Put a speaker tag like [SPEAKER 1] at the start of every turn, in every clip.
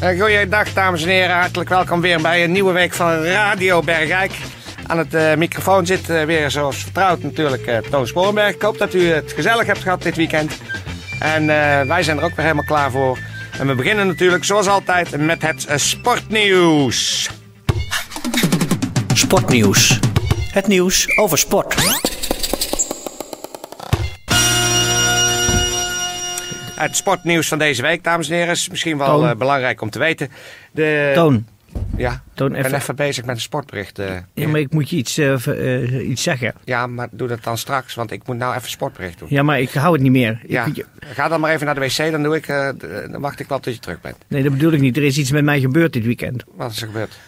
[SPEAKER 1] Goeiedag dames en heren, hartelijk welkom weer bij een nieuwe week van Radio Bergijk. Aan het uh, microfoon zit uh, weer zoals vertrouwd natuurlijk uh, Toon Sporenberg. Ik hoop dat u het gezellig hebt gehad dit weekend. En wij zijn er ook weer helemaal klaar voor. En we beginnen natuurlijk zoals altijd met het sportnieuws.
[SPEAKER 2] Sportnieuws. Het nieuws over sport.
[SPEAKER 1] Het sportnieuws van deze week, dames en heren, is misschien wel uh, belangrijk om te weten. De...
[SPEAKER 3] Toon,
[SPEAKER 1] Ja,
[SPEAKER 3] Toon
[SPEAKER 1] ik ben
[SPEAKER 3] even.
[SPEAKER 1] bezig met een sportbericht. eh.
[SPEAKER 3] Ja, maar ik moet je iets, eh, eh, iets zeggen.
[SPEAKER 1] ja, maar doe dat dan straks, want ik moet nou even sportbericht doen.
[SPEAKER 3] Ja, maar ik hou het niet meer. Ik-
[SPEAKER 1] Ja,
[SPEAKER 3] je-
[SPEAKER 1] ga dan maar even naar de wc, dan, doe ik, eh, dan wacht ik wel tot je terug bent.
[SPEAKER 3] nee, dat bedoel ik niet. Er is iets met mij gebeurd dit weekend.
[SPEAKER 1] Wat is er gebeurd?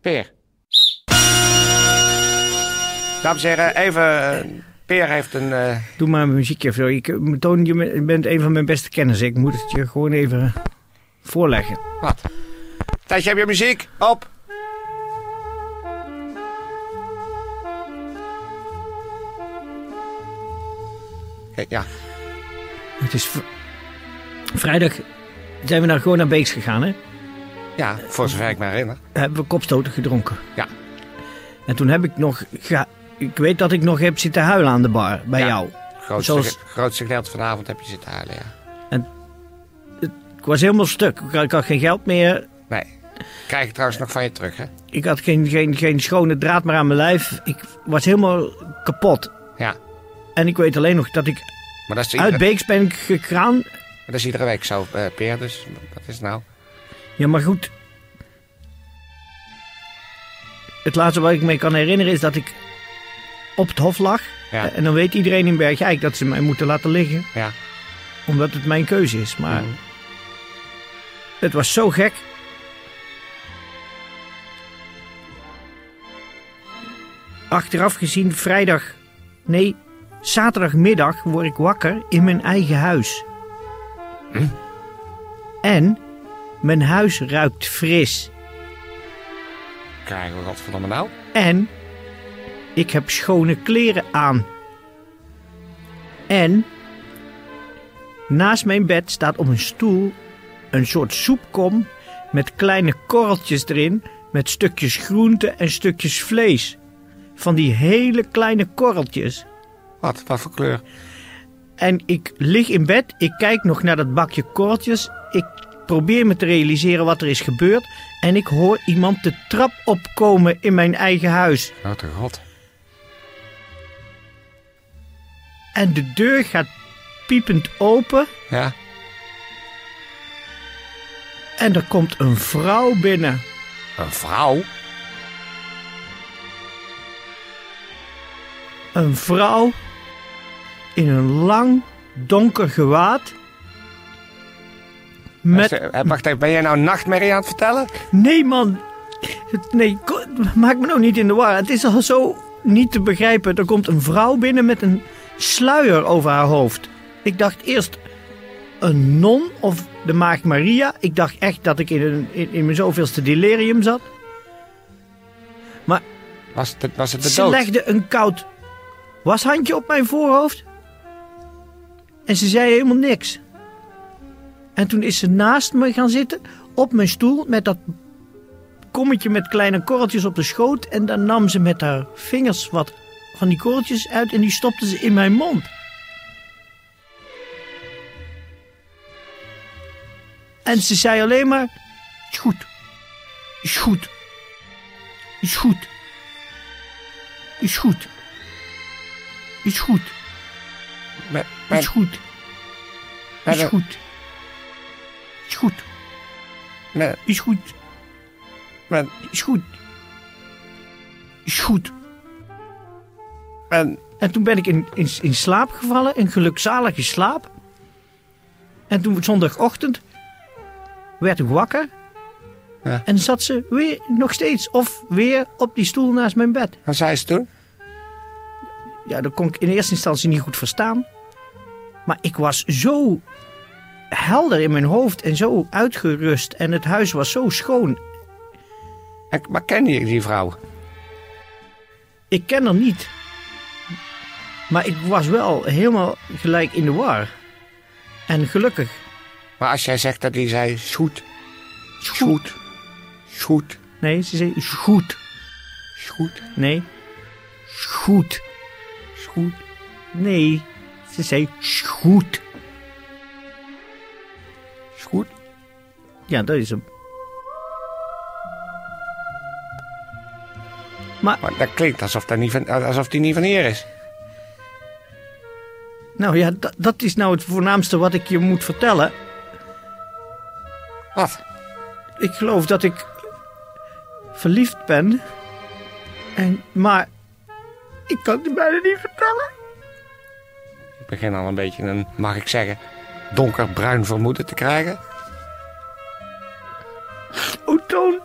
[SPEAKER 1] Peer. Dames en heren, even. Peer heeft een. eh,
[SPEAKER 3] Doe maar een muziekje of zo. Ik, Toon, je bent- een van mijn beste kennissen. Ik moet het je gewoon even voorleggen.
[SPEAKER 1] wat? Tijdje, heb je muziek? Op! Ja.
[SPEAKER 3] Het is vrijdag zijn we naar, gewoon naar Beeks gegaan. Hè?
[SPEAKER 1] ja, voor zover ik me herinner.
[SPEAKER 3] Hebben we kopstoten gedronken.
[SPEAKER 1] Ja.
[SPEAKER 3] En toen heb ik nog... Ga, ik weet dat ik nog heb zitten huilen aan de bar bij
[SPEAKER 1] Ja.
[SPEAKER 3] jou.
[SPEAKER 1] Grootste,
[SPEAKER 3] Zoals-
[SPEAKER 1] grootste gedeelte van de avond heb je zitten huilen, ja.
[SPEAKER 3] Ik was helemaal stuk. Ik had, ik had geen geld meer.
[SPEAKER 1] Nee. Krijg ik trouwens nog van je terug, hè?
[SPEAKER 3] Ik had geen, geen, geen schone draad meer aan mijn lijf. Ik was helemaal kapot.
[SPEAKER 1] Ja.
[SPEAKER 3] En ik weet alleen nog dat ik
[SPEAKER 1] Maar dat is,
[SPEAKER 3] uit Beeks ben gekraan.
[SPEAKER 1] dat is iedere week zo, eh, Peer, dus wat is nou?
[SPEAKER 3] Ja, maar goed. Het laatste wat ik me kan herinneren is dat ik op het hof lag.
[SPEAKER 1] Ja.
[SPEAKER 3] En dan weet iedereen in Bergijk dat ze mij moeten laten liggen.
[SPEAKER 1] Ja.
[SPEAKER 3] Omdat het mijn keuze is. Maar
[SPEAKER 1] Mhm.
[SPEAKER 3] het was zo gek. Achteraf gezien, vrijdag, nee, zaterdagmiddag word ik wakker in mijn eigen huis.
[SPEAKER 1] Hm?
[SPEAKER 3] En mijn huis ruikt fris.
[SPEAKER 1] Krijgen we godverdomme nou?
[SPEAKER 3] En ik heb schone kleren aan. En naast mijn bed staat op een stoel een soort soepkom met kleine korreltjes erin, met stukjes groente en stukjes vlees. Van die hele kleine korreltjes.
[SPEAKER 1] Wat? Wat voor kleur?
[SPEAKER 3] En ik lig in bed, ik kijk nog naar dat bakje korreltjes. Ik probeer me te realiseren wat er is gebeurd. En ik hoor iemand de trap opkomen in mijn eigen huis.
[SPEAKER 1] Grote god.
[SPEAKER 3] En de deur gaat piepend open.
[SPEAKER 1] Ja?
[SPEAKER 3] En er komt een vrouw binnen.
[SPEAKER 1] Een vrouw?
[SPEAKER 3] Een vrouw in een lang donker gewaad. Met...
[SPEAKER 1] Wacht, eh, Wacht even, ben jij nou nachtmerrie aan het vertellen?
[SPEAKER 3] Nee man. Nee, maak me nou niet in de war. Het is al zo niet te begrijpen. Er komt een vrouw binnen met een sluier over haar hoofd. Ik dacht eerst een non of de maagd Maria. Ik dacht echt dat ik in, een, in, in mijn zoveelste delirium zat.
[SPEAKER 1] Was het, was het de
[SPEAKER 3] Ze
[SPEAKER 1] dood?
[SPEAKER 3] legde een koud washandje op mijn voorhoofd. En ze zei helemaal niks. En toen is ze naast me gaan zitten op mijn stoel met dat kommetje met kleine korreltjes op de schoot. En dan nam ze met haar vingers wat van die korreltjes uit en die stopte ze in mijn mond. En ze zei alleen maar: Is goed, is goed, is goed. Is goed. Is goed.
[SPEAKER 1] Met,
[SPEAKER 3] Is goed. Is goed. Is goed.
[SPEAKER 1] met,
[SPEAKER 3] Is goed.
[SPEAKER 1] met,
[SPEAKER 3] Is goed. Is goed.
[SPEAKER 1] Met,
[SPEAKER 3] En toen ben ik in, in, in slaap gevallen, in gelukzalige slaap. En toen zondagochtend werd ik wakker.
[SPEAKER 1] Ja.
[SPEAKER 3] En zat ze weer nog steeds of weer op die stoel naast mijn bed.
[SPEAKER 1] Wat zei ze toen?
[SPEAKER 3] Ja, dat kon ik in eerste instantie niet goed verstaan. Maar ik was zo helder in mijn hoofd en zo uitgerust. En het huis was zo schoon.
[SPEAKER 1] En- Maar ken je die vrouw?
[SPEAKER 3] Ik ken haar niet. Maar ik was wel helemaal gelijk in de war. En gelukkig.
[SPEAKER 1] Maar als jij zegt dat die zei, goed. Is goed.
[SPEAKER 3] Nee, ze zei. Is goed. Nee. Is goed. Nee. Ze zei. Is goed. Ja, dat is hem. Maar,
[SPEAKER 1] Maar dat klinkt alsof, dat niet van, alsof die niet van hier is.
[SPEAKER 3] Nou ja, dat, is nou het voornaamste wat ik je moet vertellen.
[SPEAKER 1] Wat?
[SPEAKER 3] Ik geloof dat ik verliefd ben. En, maar ik kan het bijna niet vertellen.
[SPEAKER 1] Ik begin al een beetje een, mag ik zeggen, donkerbruin vermoeden te krijgen.
[SPEAKER 3] Oh, Toon,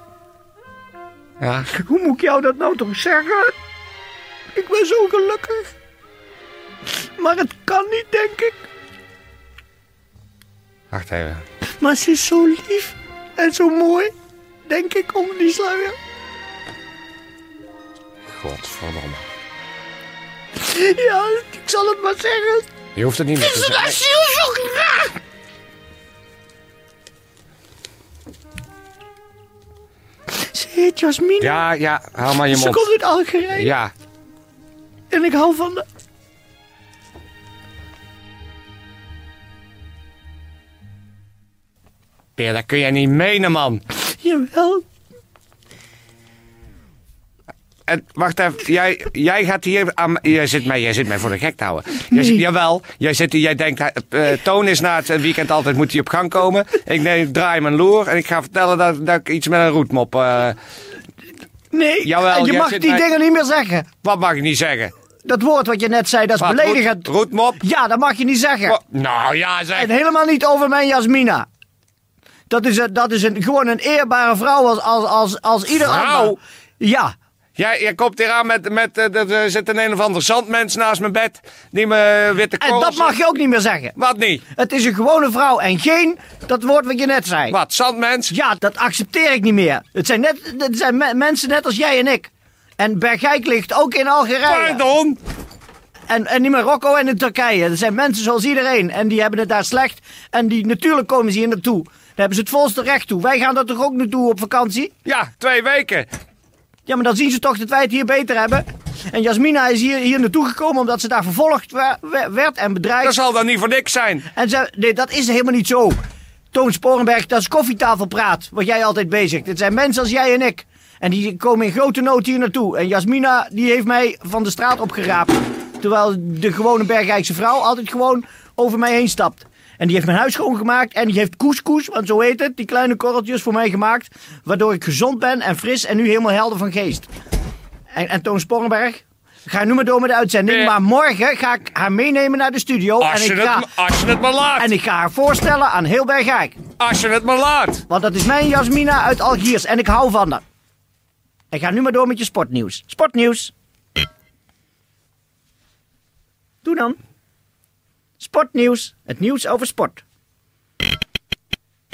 [SPEAKER 1] Ja.
[SPEAKER 3] hoe moet ik jou dat nou toch zeggen? Ik ben zo gelukkig. Maar het kan niet, denk ik.
[SPEAKER 1] Wacht even.
[SPEAKER 3] Maar ze is zo lief en zo mooi, denk ik, onder die sluier.
[SPEAKER 1] Godverdomme.
[SPEAKER 3] Ja, ik zal het maar zeggen.
[SPEAKER 1] Je hoeft het niet meer te
[SPEAKER 3] Ze
[SPEAKER 1] zeggen.
[SPEAKER 3] ziel zo graag. Ze heet Jasmine.
[SPEAKER 1] Ja, ja, haal maar je
[SPEAKER 3] Ze
[SPEAKER 1] mond.
[SPEAKER 3] komt uit Algerije.
[SPEAKER 1] Ja.
[SPEAKER 3] En ik hou van de...
[SPEAKER 1] Peer, dat kun jij niet menen, man.
[SPEAKER 3] Jawel.
[SPEAKER 1] En wacht even, jij, jij gaat hier aan. Jij zit, mij, jij zit mij voor de gek te houden. Jij
[SPEAKER 3] Nee.
[SPEAKER 1] jawel, jij, zit, hier- jij denkt, eh, Toon is na het weekend altijd moet hij op gang komen. Ik neem, draai mijn loer en ik ga vertellen dat, dat ik iets met een roetmop. eh,
[SPEAKER 3] Nee,
[SPEAKER 1] Jawel,
[SPEAKER 3] je mag die
[SPEAKER 1] mij-
[SPEAKER 3] dingen niet meer zeggen.
[SPEAKER 1] wat mag ik niet zeggen?
[SPEAKER 3] Dat woord wat je net zei, dat is
[SPEAKER 1] Wat,
[SPEAKER 3] beledigend.
[SPEAKER 1] roet- roetmop?
[SPEAKER 3] Ja, dat mag je niet zeggen.
[SPEAKER 1] Wat? Nou ja, zeg.
[SPEAKER 3] En helemaal niet over mijn Jasmina. Dat is, dat is een, gewoon een eerbare vrouw als, als, als, als ieder
[SPEAKER 1] Vrouw?
[SPEAKER 3] ander. Ja,
[SPEAKER 1] Jij, jij komt hier aan met. met eh, dat, er zit een een of ander zandmens naast mijn bed. Die me witte
[SPEAKER 3] en
[SPEAKER 1] korrels...
[SPEAKER 3] dat mag je ook niet meer zeggen.
[SPEAKER 1] Wat niet?
[SPEAKER 3] Het is een gewone vrouw en geen dat woord wat je net zei.
[SPEAKER 1] Wat, zandmens?
[SPEAKER 3] Ja, dat accepteer ik niet meer. Het zijn, net, het zijn me- mensen net als jij en ik. En Bergijk ligt ook in Algerije.
[SPEAKER 1] Pardon?
[SPEAKER 3] En, en in Marokko en in Turkije. Er zijn mensen zoals iedereen. En die hebben het daar slecht. En die, natuurlijk komen ze hier naartoe. Daar hebben ze het volste recht toe. Wij gaan daar toch ook naartoe op vakantie?
[SPEAKER 1] Ja, twee weken.
[SPEAKER 3] Ja, maar dan zien ze toch dat wij het hier beter hebben. En Jasmina is hier, hier naartoe gekomen omdat ze daar vervolgd werd en bedreigd.
[SPEAKER 1] Dat zal dan niet voor niks zijn.
[SPEAKER 3] En ze, nee, dat is helemaal niet zo. Toon Sporenberg, dat is koffietafelpraat. Wat jij altijd bezigt. Het zijn mensen als jij en ik. En die komen in grote nood hier naartoe. En Jasmina, die heeft mij van de straat opgeraapt. Terwijl de gewone Bergrijkse vrouw altijd gewoon over mij heen stapt. En die heeft mijn huis schoongemaakt. En die heeft couscous, want zo heet het, die kleine korreltjes voor mij gemaakt. Waardoor ik gezond ben en fris en nu helemaal helder van geest. En, en Toon Sporenberg, ga nu maar door met de uitzending. Maar morgen ga ik haar meenemen naar de studio.
[SPEAKER 1] Als
[SPEAKER 3] en
[SPEAKER 1] je,
[SPEAKER 3] ik ga...
[SPEAKER 1] het, als je het maar laat.
[SPEAKER 3] En ik ga haar voorstellen aan heel Bergijk.
[SPEAKER 1] Als je het maar laat.
[SPEAKER 3] Want dat is mijn Jasmina uit Algiers en ik hou van haar. Ik ga nu maar door met je sportnieuws. Sportnieuws. Doe dan. Sportnieuws. Het nieuws over sport.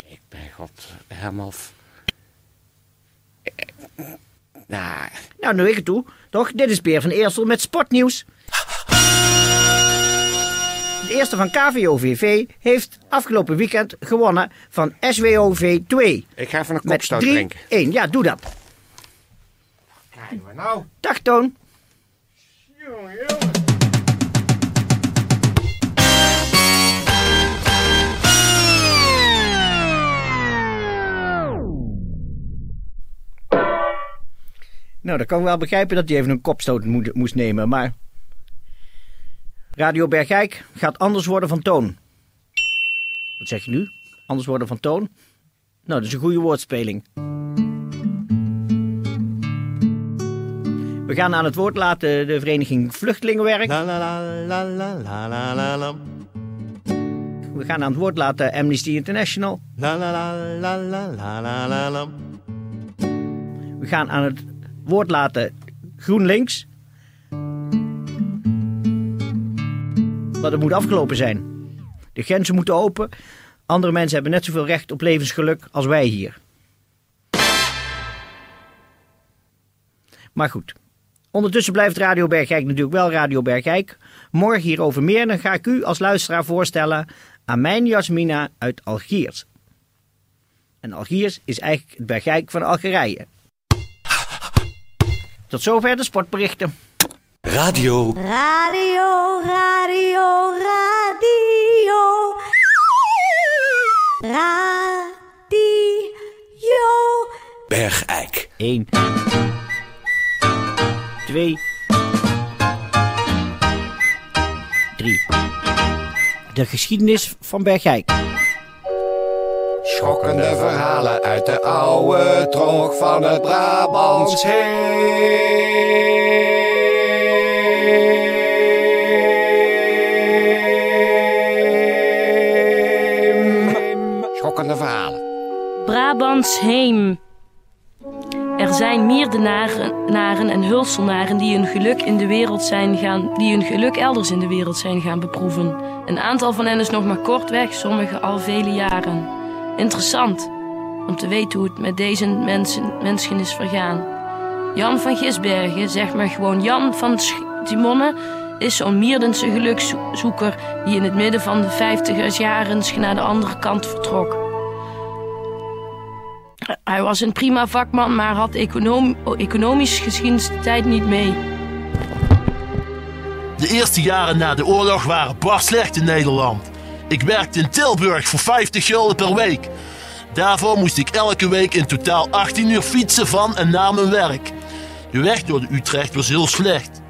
[SPEAKER 1] Ik ben god helemaal... Nou,
[SPEAKER 3] Nou, nu ik het toe. Toch? Dit is Peer van Eersel met sportnieuws. De eerste van KVOVV heeft afgelopen weekend gewonnen van SWOV 2.
[SPEAKER 1] ik ga even een
[SPEAKER 3] Met
[SPEAKER 1] kopstoot
[SPEAKER 3] 3-1.
[SPEAKER 1] drinken.
[SPEAKER 3] Ja, doe dat.
[SPEAKER 1] Krijgen we nou?
[SPEAKER 3] Dag Toon. Nou, dan kan ik wel begrijpen dat hij even een kopstoot moest nemen, maar... Radio Bergijk gaat anders worden van toon. Wat zeg je nu? Anders worden van toon? Nou, dat is een goede woordspeling. We gaan aan het woord laten de vereniging Vluchtelingenwerk. We gaan aan het woord laten Amnesty International. We gaan aan het woord laten GroenLinks. Want het moet afgelopen zijn. De grenzen moeten open. Andere mensen hebben net zoveel recht op levensgeluk als wij hier. Maar goed. Ondertussen blijft Radio Bergijk natuurlijk wel Radio Bergijk. Morgen hierover meer. Dan ga ik u als luisteraar voorstellen aan mijn Jasmina uit Algiers. En Algiers is eigenlijk het Bergijk van Algerije. Tot zover de sportberichten.
[SPEAKER 2] Radio
[SPEAKER 4] Radio, radio, radio. Radio.
[SPEAKER 2] Bergijk.
[SPEAKER 3] 1. 2. 3. De geschiedenis van Bergijk.
[SPEAKER 1] Schokkende verhalen uit de oude trog van het Brabants heem. Schokkende verhalen.
[SPEAKER 5] Brabants heem. Er zijn meerdenaren en hulselnaren die hun geluk in de wereld zijn gaan, die hun geluk elders in de wereld zijn gaan beproeven. Een aantal van hen is nog maar kort weg, sommige al vele jaren. Interessant om te weten hoe het met deze mensen, mensen is vergaan. Jan van Gisbergen, zeg maar gewoon Jan van Timonne, is zo'n Mierdense gelukszoeker die in het midden van de vijftigers jaren naar de andere kant vertrok. Hij was een prima vakman, maar had econom economisch gezien de tijd niet mee.
[SPEAKER 6] De eerste jaren na de oorlog waren bar slecht in Nederland. Ik werkte in Tilburg voor 50 gulden per week. Daarvoor moest ik elke week in totaal 18 uur fietsen van en naar mijn werk. De weg door de Utrecht was heel slecht.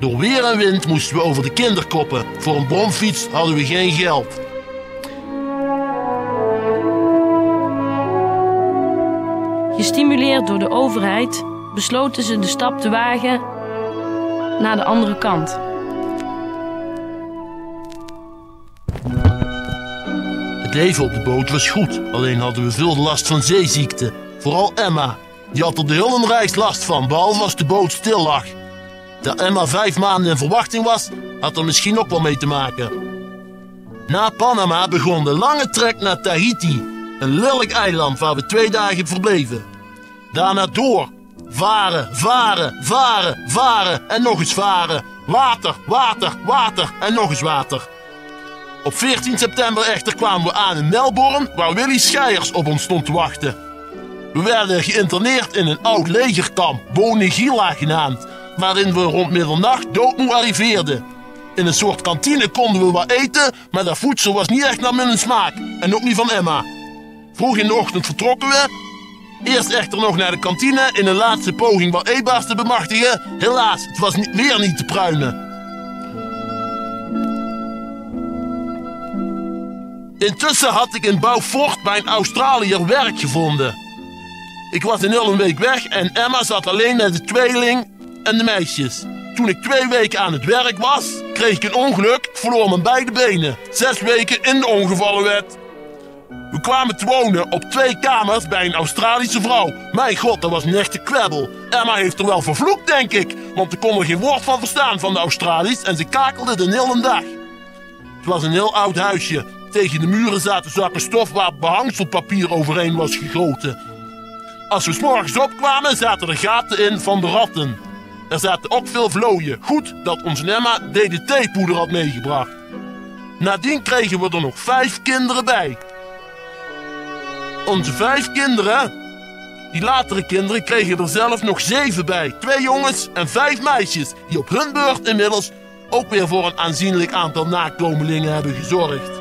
[SPEAKER 6] Door weer en wind moesten we over de kinderkoppen. Voor een bromfiets hadden we geen geld.
[SPEAKER 5] Gestimuleerd door de overheid besloten ze de stap te wagen naar de andere kant.
[SPEAKER 6] Het leven op de boot was goed, alleen hadden we veel last van zeeziekte. Vooral Emma. Die had er de hele reis last van, behalve als de boot stil lag. Dat Emma vijf maanden in verwachting was, had er misschien ook wel mee te maken. Na Panama begon de lange trek naar Tahiti, een lelijk eiland waar we twee dagen verbleven. Daarna door. Varen, varen, varen, varen en nog eens varen. Water, water, water en nog eens water. Op 14 september echter kwamen we aan in Melbourne, waar Willy Scheiers op ons stond te wachten. We werden geïnterneerd in een oud legerkamp, Bonegila genaamd, waarin we rond middernacht doodmoe arriveerden. In een soort kantine konden we wat eten, maar dat voedsel was niet echt naar mijn smaak. En ook niet van Emma. Vroeg in de ochtend vertrokken we. Eerst echter nog naar de kantine in een laatste poging wat eetbaars te bemachtigen. Helaas, het was weer niet te pruimen. Intussen had ik in bij een Australiër werk gevonden. Ik was een hele week weg en Emma zat alleen met de tweeling en de meisjes. Toen ik twee weken aan het werk was, kreeg ik een ongeluk, verloor mijn beide benen. Zes weken in de ongevallenwet. We kwamen te wonen op twee kamers bij een Australische vrouw. Mijn god, dat was een echte kwebbel. Emma heeft er wel vervloekt, denk ik. Want er kon er geen woord van verstaan van de Australiërs en ze kakelde de hele dag. Het was een heel oud huisje. Tegen de muren zaten zakken stof waar behangselpapier overheen was gegoten. Als we s'morgens opkwamen, zaten er gaten in van de ratten. Er zaten ook veel vlooien. Goed dat onze Emma DDT-poeder had meegebracht. Nadien kregen we er nog vijf kinderen bij. Onze vijf kinderen, die latere kinderen, kregen er zelf nog zeven bij. Twee jongens en vijf meisjes, die op hun beurt inmiddels ook weer voor een aanzienlijk aantal nakomelingen hebben gezorgd.